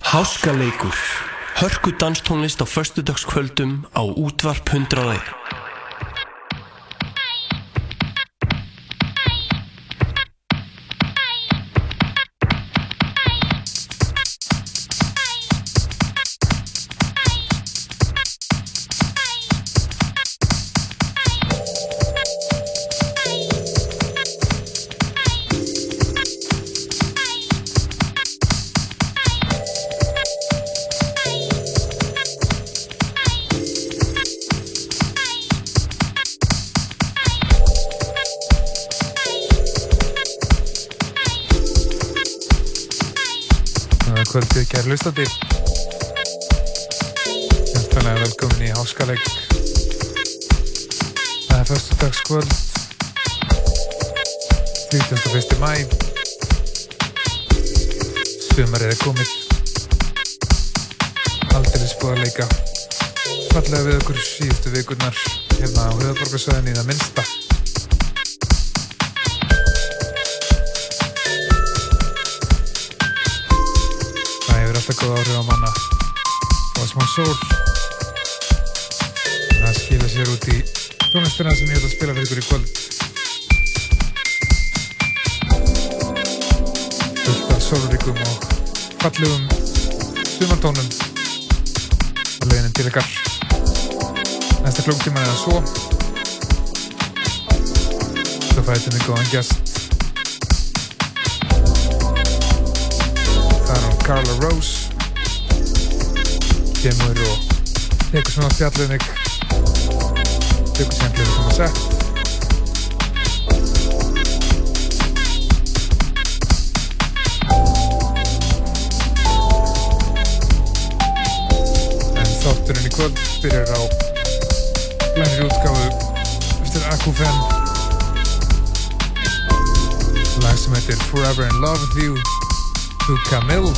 Háskaleikur. Hörku danstónlist á förstu dagskvöldum á útvarp hundraði hlustandi. Hjartanlega velkomin í Háskaleg. Það er föstudagskvöld, 31. mæ. Sumarið er komið. Aldrei spúið að leika. Fallega við okkur síðustu vikurnar hérna á höfuborgarsvæðinni í það minnsta. Alltaf góð áhrif á manna. Og smá sól. Það skila sér út í tónlistina sem ég ætla að spila fyrir ykkur í kvöld. Fullt af sólríkum og fallegum sumartónum. Á leiðinin til ykkar. Næsta klungtíman eða svo. Svo fættum við góðan gæst Það er hún Carla Rose kemur og tekur svona fjallið mig. Tekur sem sem að sett. En þátturinn í kvöld byrjar á blænir útgáfu eftir Akufen lag sem heitir Forever in Love with You to Camille.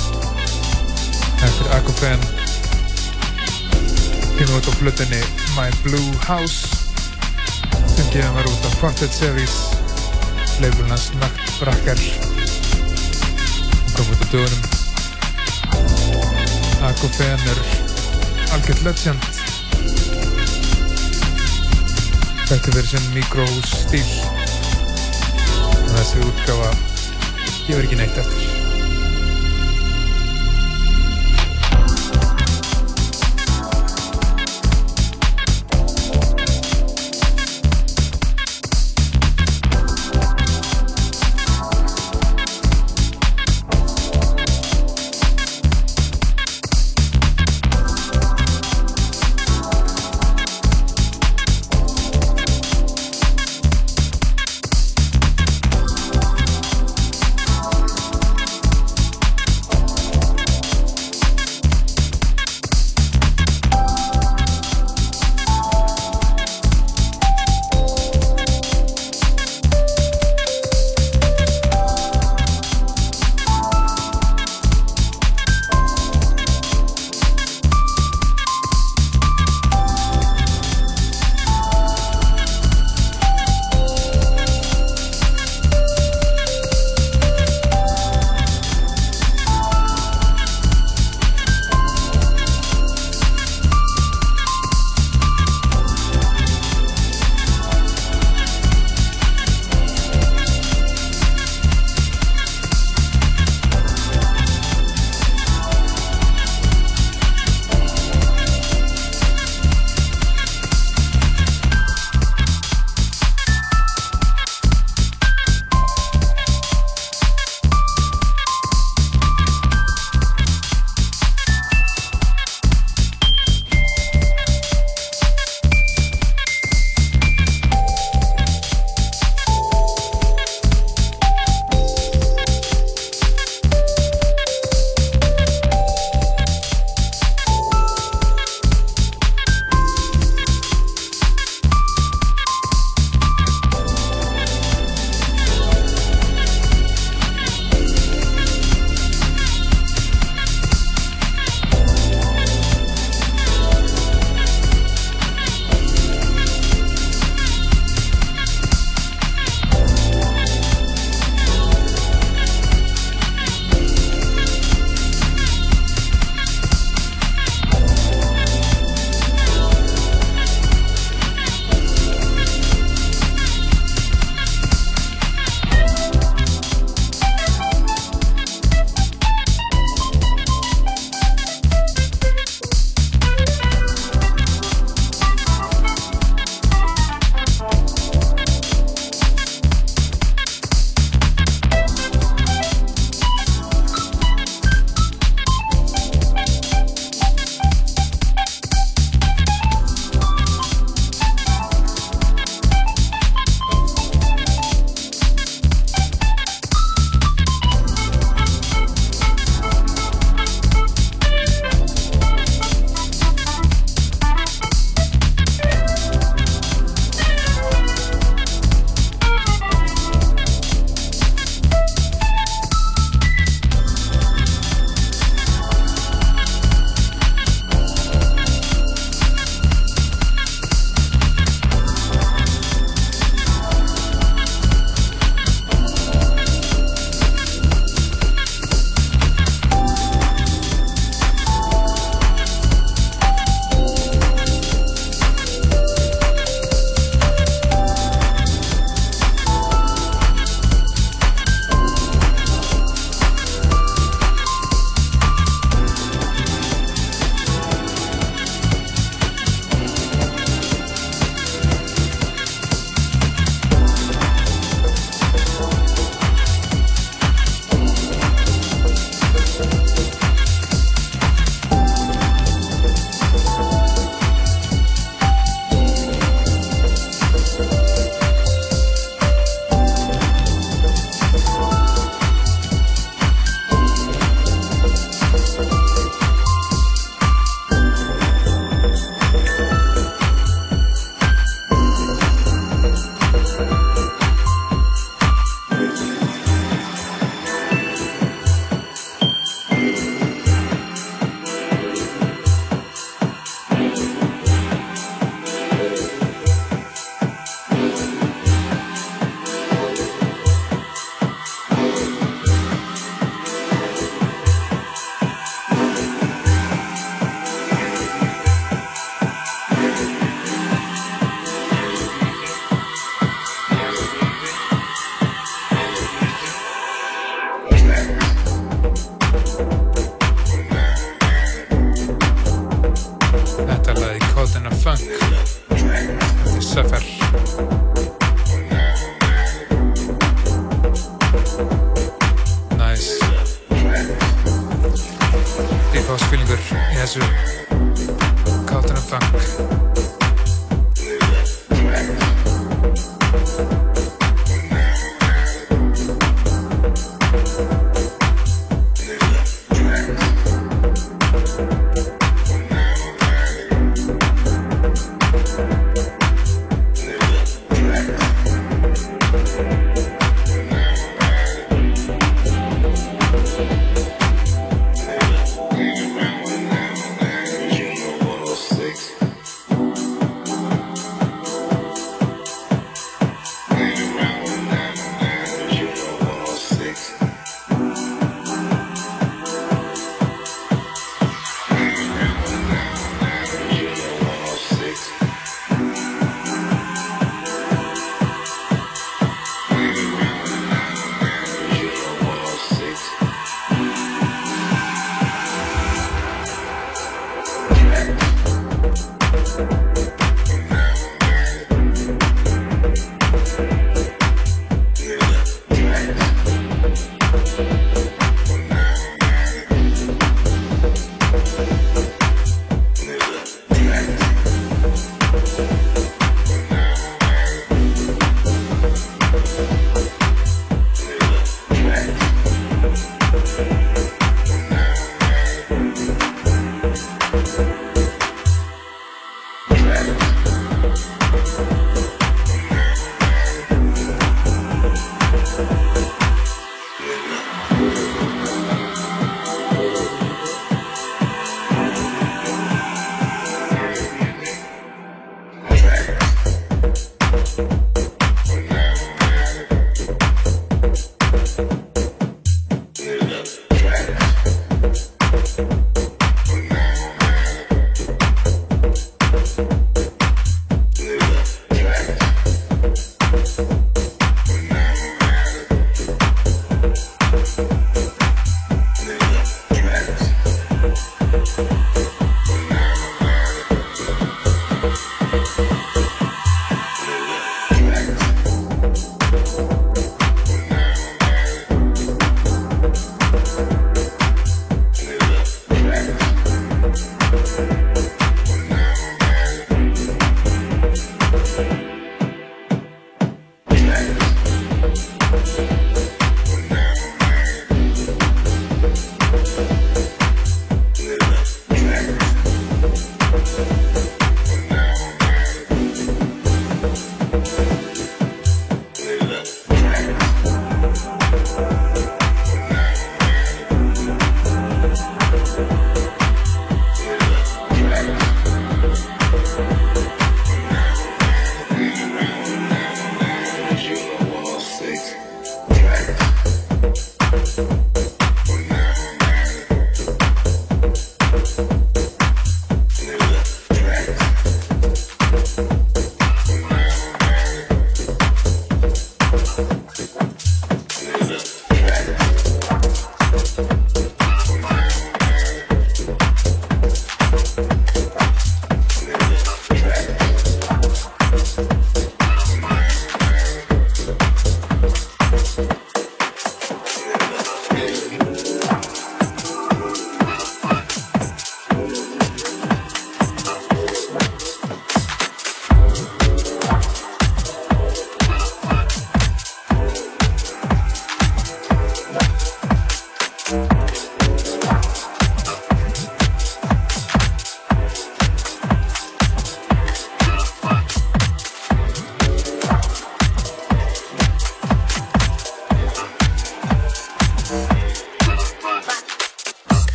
Eftir Akufen kemur út á flutinni My Blue House sem gefur mér út á Quartet Series. Leiflunans Nachtbrakker og kom út á dögunum. Akufen er algjörð legend. Þetta verður sem mikrohús stíl. Þessi útgafa gefur ekki neitt eftir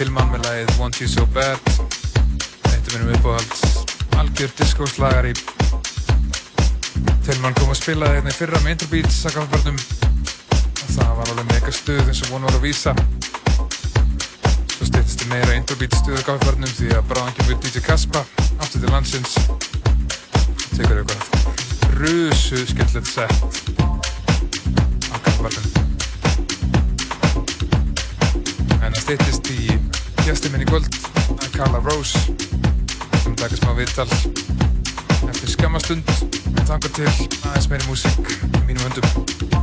Tillmann með lagið Want You So Bad. Þetta minnum uppáhald algjör diskóslagari Tillmann kom að spila þetta hérna í fyrra með Interbeats sakafabörnum það var alveg mega stuð eins og von var að vísa. Svo styrtist þið meira Interbeats stuð á gafabörnum því að bráðan kemur DJ Kaspa aftur til landsins. Tekur eitthvað rusu skemmtilegt sett á gafabörnum. En styrtist í gæsti minni kvöld að Carla Rose sem taka smá viðtal. Eftir skamastund en þangar til aðeins meiri músík í mínum höndum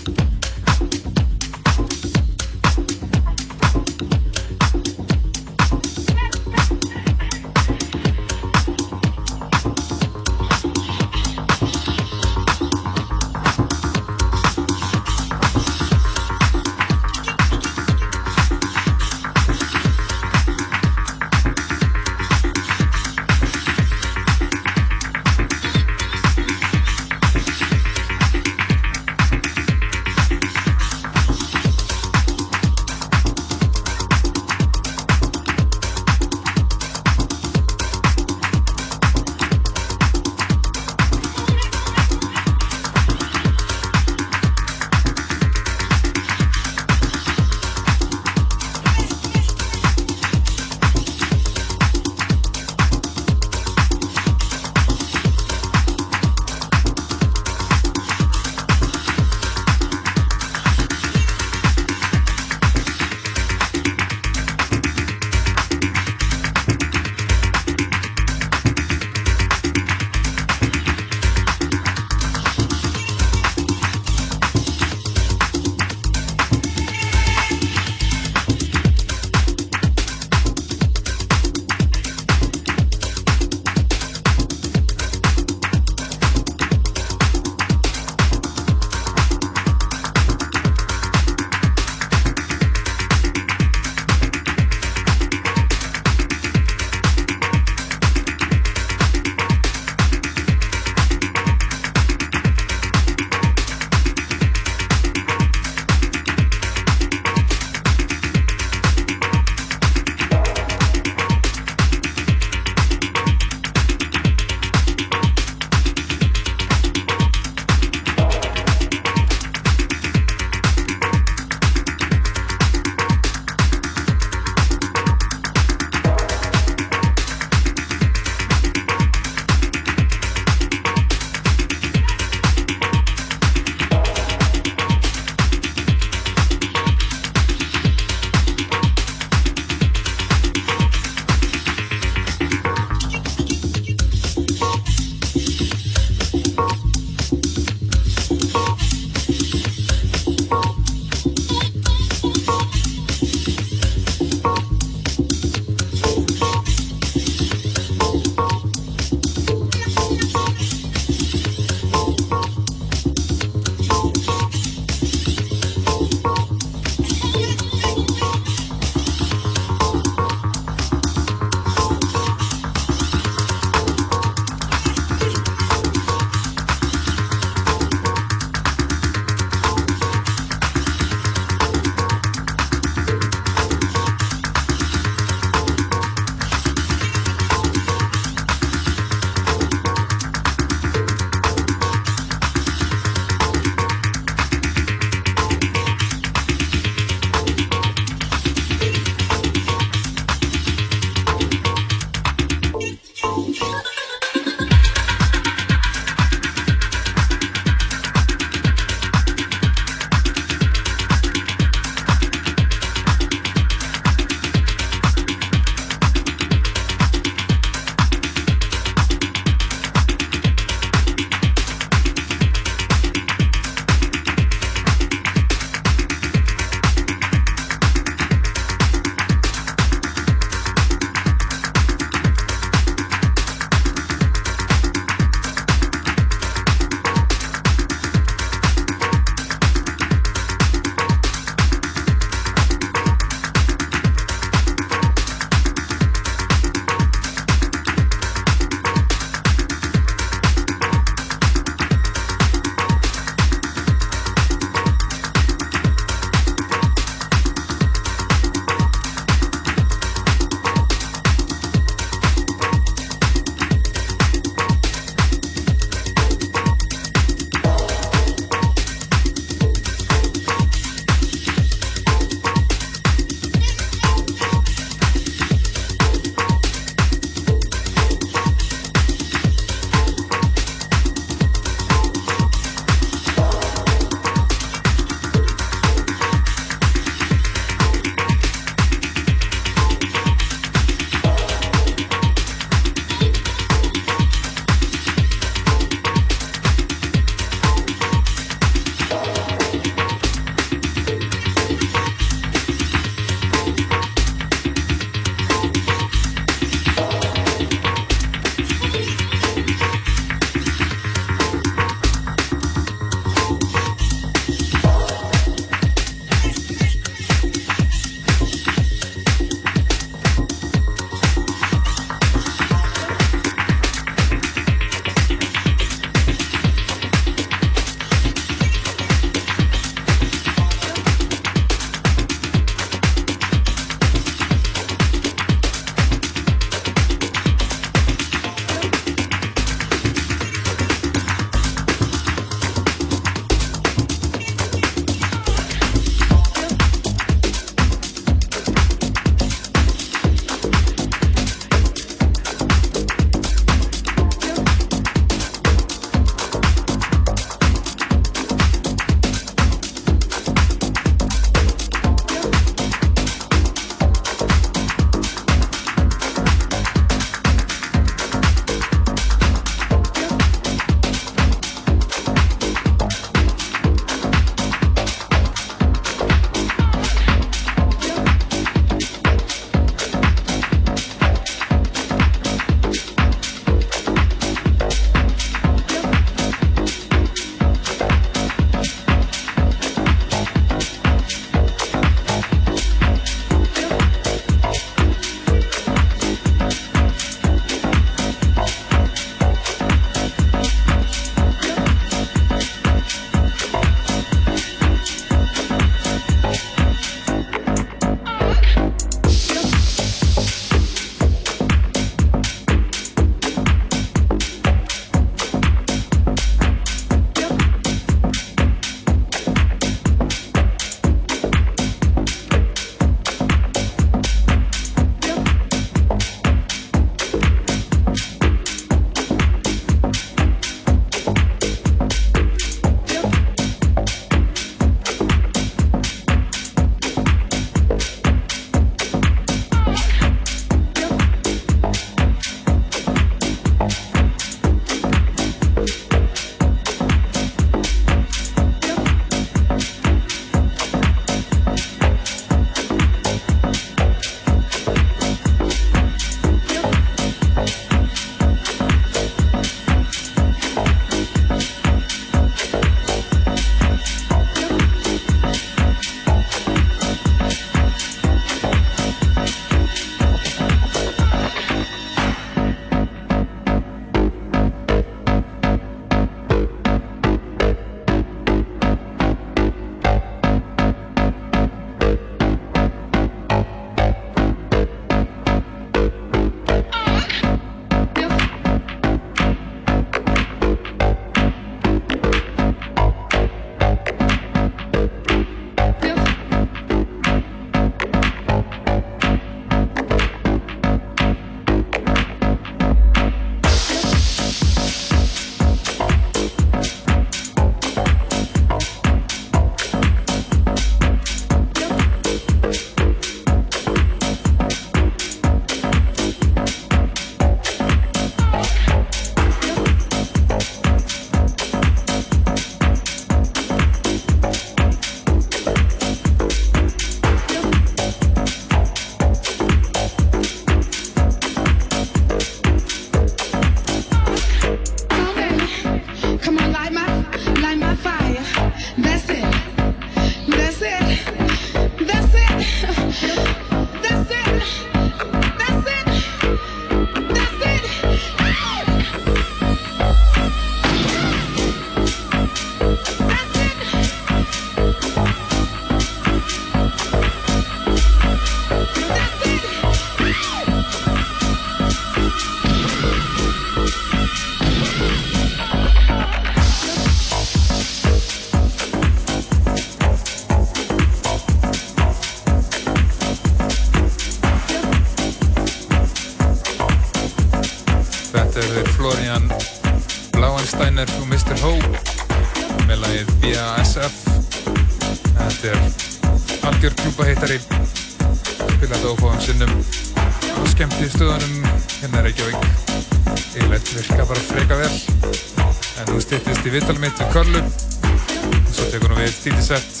viðtalið mitt við Körlu og svo tekur við títisett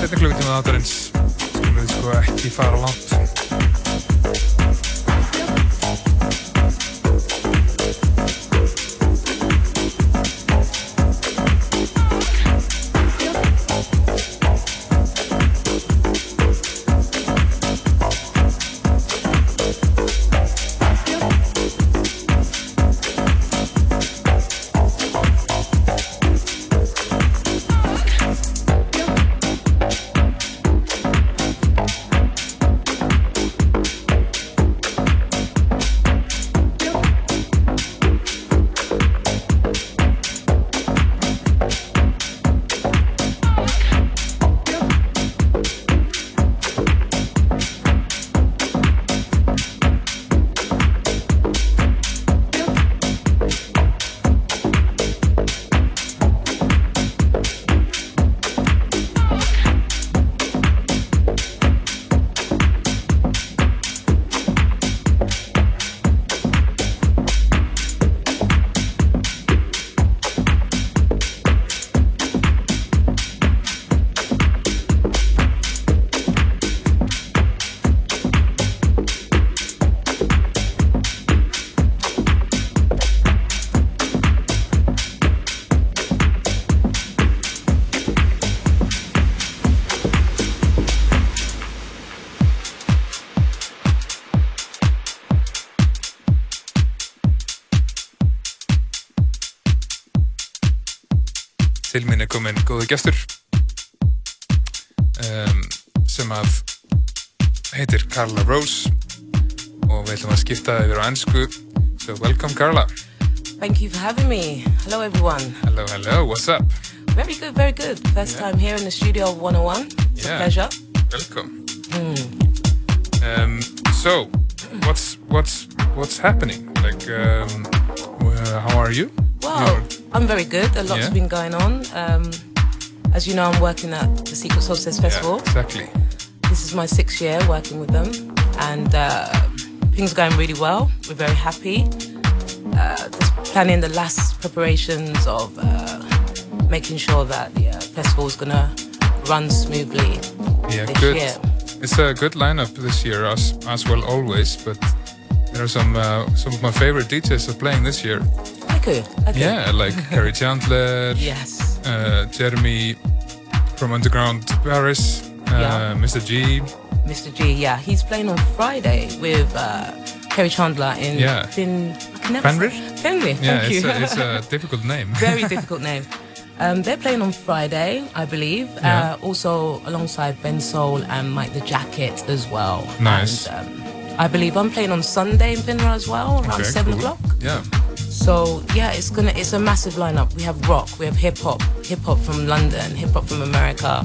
setningklöfutíma þáttarins. Sem við sko ekki fara langt. Komin góðu gestur um, sem að heitir Carla Rose og við ætlum að skipta yfir á ennsku so welcome Carla Thank you for having me. Hello everyone. Hello, hello. What's up? Very good, very good. First yeah. time here in the studio of 101. It's yeah. a pleasure. Welcome. Mm. Um, so, what's what's what's happening? Very good. A lot's yeah. been going on. Um, as you know, I'm working at the Secret Solstice Festival. Yeah, exactly. This is my sixth year working with them, and uh, things are going really well. We're very happy. Uh, just planning the last preparations of uh, making sure that the uh, festival is going to run smoothly yeah, this good. year. It's a good lineup this year, as as well always. But there are some uh, some of my favorite DJs are playing this year. Okay. okay. Yeah, like Kerri Chandler. yes uh, Jeremy from Underground Paris, uh, yeah. Mr. G. Mr. G, yeah, he's playing on Friday with uh, Kerri Chandler in yeah. Fin Fenrir. Fenrir, yeah, thank it's, a, it's a difficult name. Very difficult name. Um, they're playing on Friday, I believe. Yeah. Uh, also alongside Ben Soul and Mike the Jacket as well. Nice. And, um, I believe I'm playing on Sunday in Fenrir as well, around okay, seven cool. o'clock. Yeah. So yeah, it's gonna it's a massive lineup. We have rock, we have hip hop, hip hop from London, hip hop from America,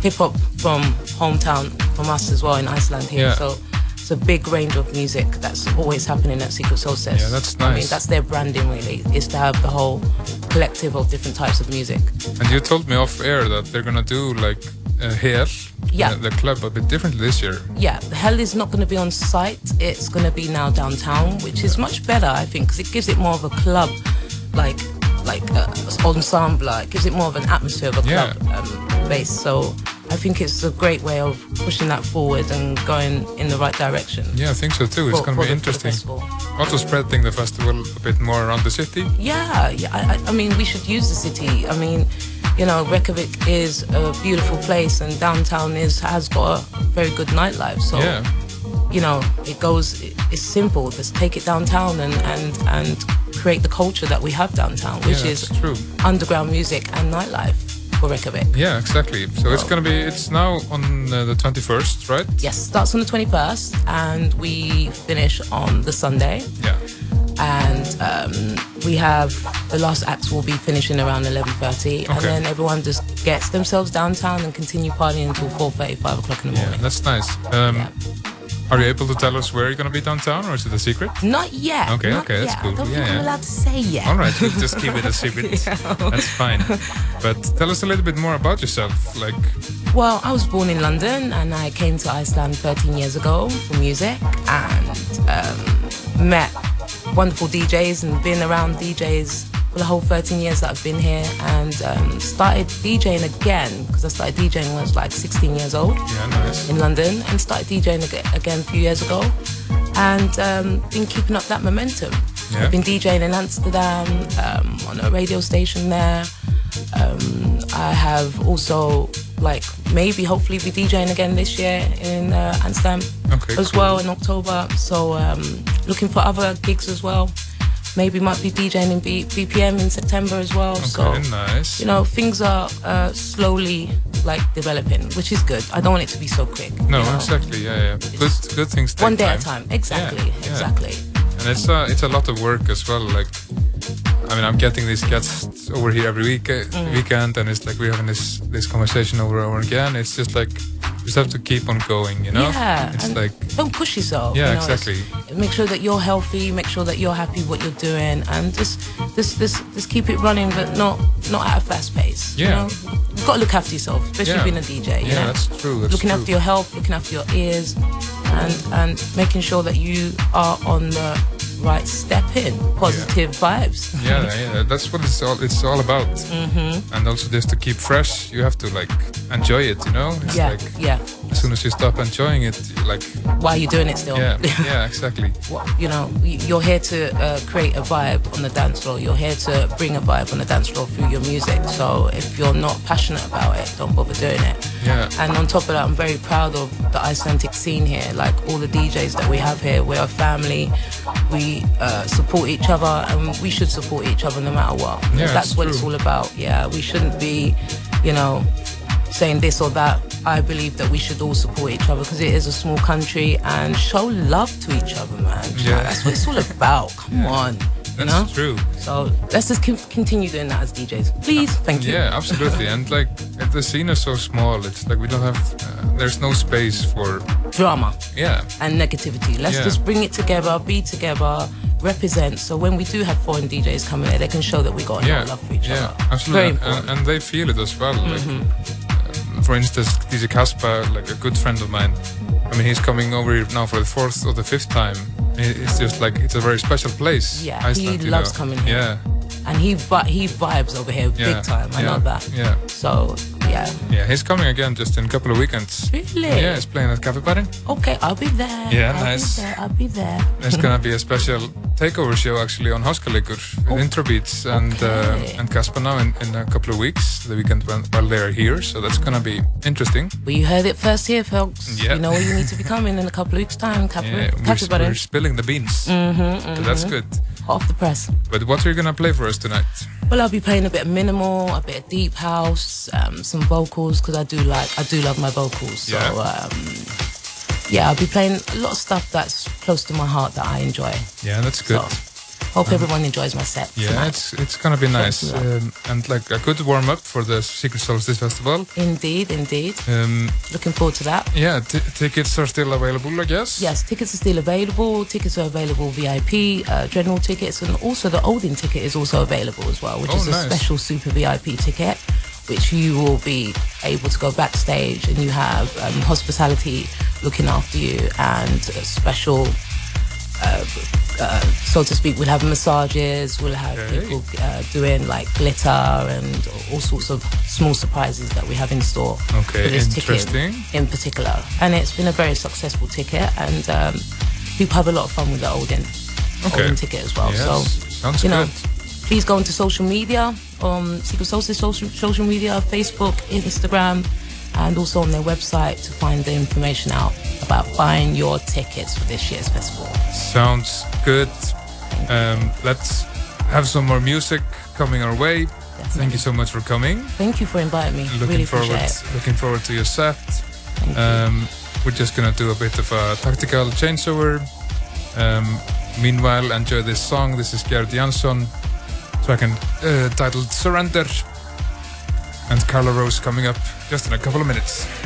hip hop from hometown from us as well in Iceland here. Yeah. So it's a big range of music that's always happening at Secret Solstice. Yeah, that's nice. I mean, that's their branding really, is to have the whole collective of different types of music. And you told me off air that they're gonna do like uh, here, yeah. the, the club, a bit differently this year. Yeah, Hel is not going to be on site. It's going to be now downtown, which is much better, I think, because it gives it more of a club, like like uh, ensemble. It gives it more of an atmosphere of a club yeah. um, base. So I think it's a great way of pushing that forward and going in the right direction. Yeah, I think so too. It's going to be interesting. Also spreading the festival a bit more around the city. Yeah, yeah. I, I mean, we should use the city. I mean you know, Reykjavik is a beautiful place and downtown is has got a very good nightlife. So, yeah. you know, it goes, it's simple. Just take it downtown and, and, and create the culture that we have downtown, which yeah, is true. underground music and nightlife for Reykjavik. Yeah, exactly. So it's going to be, it's now on uh, the 21st, right? Yes, starts on the 21st and we finish on the Sunday. Yeah and um, we have the last acts will be finishing around 11.30 okay. and then everyone just gets themselves downtown and continue partying until 4.30 5 o'clock in the morning yeah that's nice um, yeah. Are you able to tell us where you're going to be downtown, or is it a secret? Not yet. Okay, not okay, that's yet. cool. I don't Yeah, think yeah. I'm allowed to say yet. All right, we'll just keep it a secret. That's fine. But tell us a little bit more about yourself. Like, Well, I was born in London and I came to Iceland 13 years ago for music and um, met wonderful DJs and been around DJs for the whole 13 years that I've been here and um, started DJing again because I started DJing when I was like 16 years old yeah, nice. in London and started DJing ag- again a few years ago and um, been keeping up that momentum. Yeah. I've been DJing in Amsterdam um, on a radio station there. Um, I have also like maybe hopefully be DJing again this year in uh, Amsterdam Okay, as cool. well in October. So um, looking for other gigs as well. Maybe might be DJing in B- BPM in September as well. so Okay, nice. you know things are uh, slowly like developing, which is good. I don't want it to be so quick. No, you know? exactly. Yeah, yeah. Good, good things take One day time. at a time. Exactly. Yeah, yeah. Exactly. And it's a, it's a lot of work as well. Like, I mean, I'm getting these guests over here every week, uh, Mm. weekend, and it's like we're having this this conversation over and over again. It's just like you just have to keep on going, you know? Yeah. It's and like, don't push yourself. Yeah, you know, it's- exactly. Make sure that you're healthy. Make sure that you're happy what you're doing, and just just just just keep it running, but not not at a fast pace. Yeah. You know? You've got to look after yourself, especially Yeah. being a DJ. You yeah, know? that's true. That's looking true. after your health, looking after your ears, and and making sure that you are on the right step in, positive vibes. yeah, yeah, that's what it's all it's all about. Mm-hmm. And also just to keep fresh, you have to like enjoy it, you know? It's yeah, like yeah. as soon as you stop enjoying it, you like While you're doing it still. yeah, yeah, exactly. What- you know, you're here to uh, create a vibe on the dance floor. You're here to bring a vibe on the dance floor through your music. So if you're not passionate about it, don't bother doing it. Yeah. And on top of that, I'm very proud of the Icelandic scene here. Like all the DJs that we have here, we're a family. We uh, support each other, and we should support each other no matter what. Yeah, That's what it's all about. Yeah, we shouldn't be, you know, saying this or that. I believe that we should all support each other because it is a small country and show love to each other, man. Yeah. That's what it's all about. Come on. You That's know? true. So let's just continue doing that as DJs. Please. Thank you. Yeah, absolutely. and like if the scene is so small, it's like we don't have, uh, there's no space for, Drama yeah, and negativity. Let's Yeah. just bring it together, be together, represent. So when we do have foreign DJs coming there, they can show that we got a lot yeah, of love for each yeah, other. absolutely. And-. And, they feel it as well. Like, uh, for instance, DJ Kaspa, like a good friend of mine. I mean, he's coming over here now for the fourth or the fifth time. It- It's just like it's a very special place. Yeah, he Iceland, you loves know. coming here. Yeah, and he vi- he vibes over here Yeah, big time. I yeah, know that. yeah. So yeah. yeah. He's coming again just in a couple of weekends. Really? Yeah, he's playing at Cafe Barin. Okay, I'll be there. Yeah, I'll nice. Be there. I'll be there. There's gonna be a special takeover show actually on Háskalegur with Intro Beats and Oh, Okay. uh, and Kasper now in, in a couple of weeks, the weekend when, while they're here. So that's gonna be interesting. Well, you heard it first here, folks. Yeah. You know where you need to be coming in a couple of weeks' time. Capri, Yeah, we're, Capri we're spilling the beans. Mm-hmm, So that's good. Hot off the press. But what are you gonna play for us tonight? Well, I'll be playing a bit of minimal, a bit of deep house, um, some vocals because I do like, I do love my vocals. So, Yeah. um, yeah, I'll be playing a lot of stuff that's close to my heart that I enjoy. Yeah, that's good. So, hope everyone enjoys my set. yeah, tonight. it's it's gonna be nice um, and like a good warm up for the Secret Solstice Festival. Indeed, indeed. Um, Looking forward to that. yeah, t- tickets are still available, I guess. Yes, tickets are still available. Tickets are available VIP, uh, general tickets, and also the Odin ticket is also available as well, which Oh, is a nice. special super VIP ticket, which you will be able to go backstage and you have um, hospitality looking after you and a special. Uh, uh, so to speak, we'll have massages, we'll have Okay. people uh, doing like glitter and all sorts of small surprises that we have in store Okay, for this ticket interesting. in particular. And it's been a very successful ticket, and um, people have a lot of fun with the Odin, Okay. Odin ticket as well. Yes, So, sounds you know, good. please go into social media, um, Secret Solstice social, social media, Facebook, Instagram, and also on their website to find the information out about buying your tickets for this year's festival. Sounds good. Um, let's have some more music coming our way. Thank you so much for coming. Thank you for inviting me. Looking really forward, appreciate it. looking forward to your set. Thank you. Um, we're just gonna do a bit of a tactical changeover. Um, meanwhile, enjoy this song. This is Gerd Janson, track and, uh, titled "Surrender," and Carla Rose coming up just in a couple of minutes.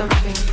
something.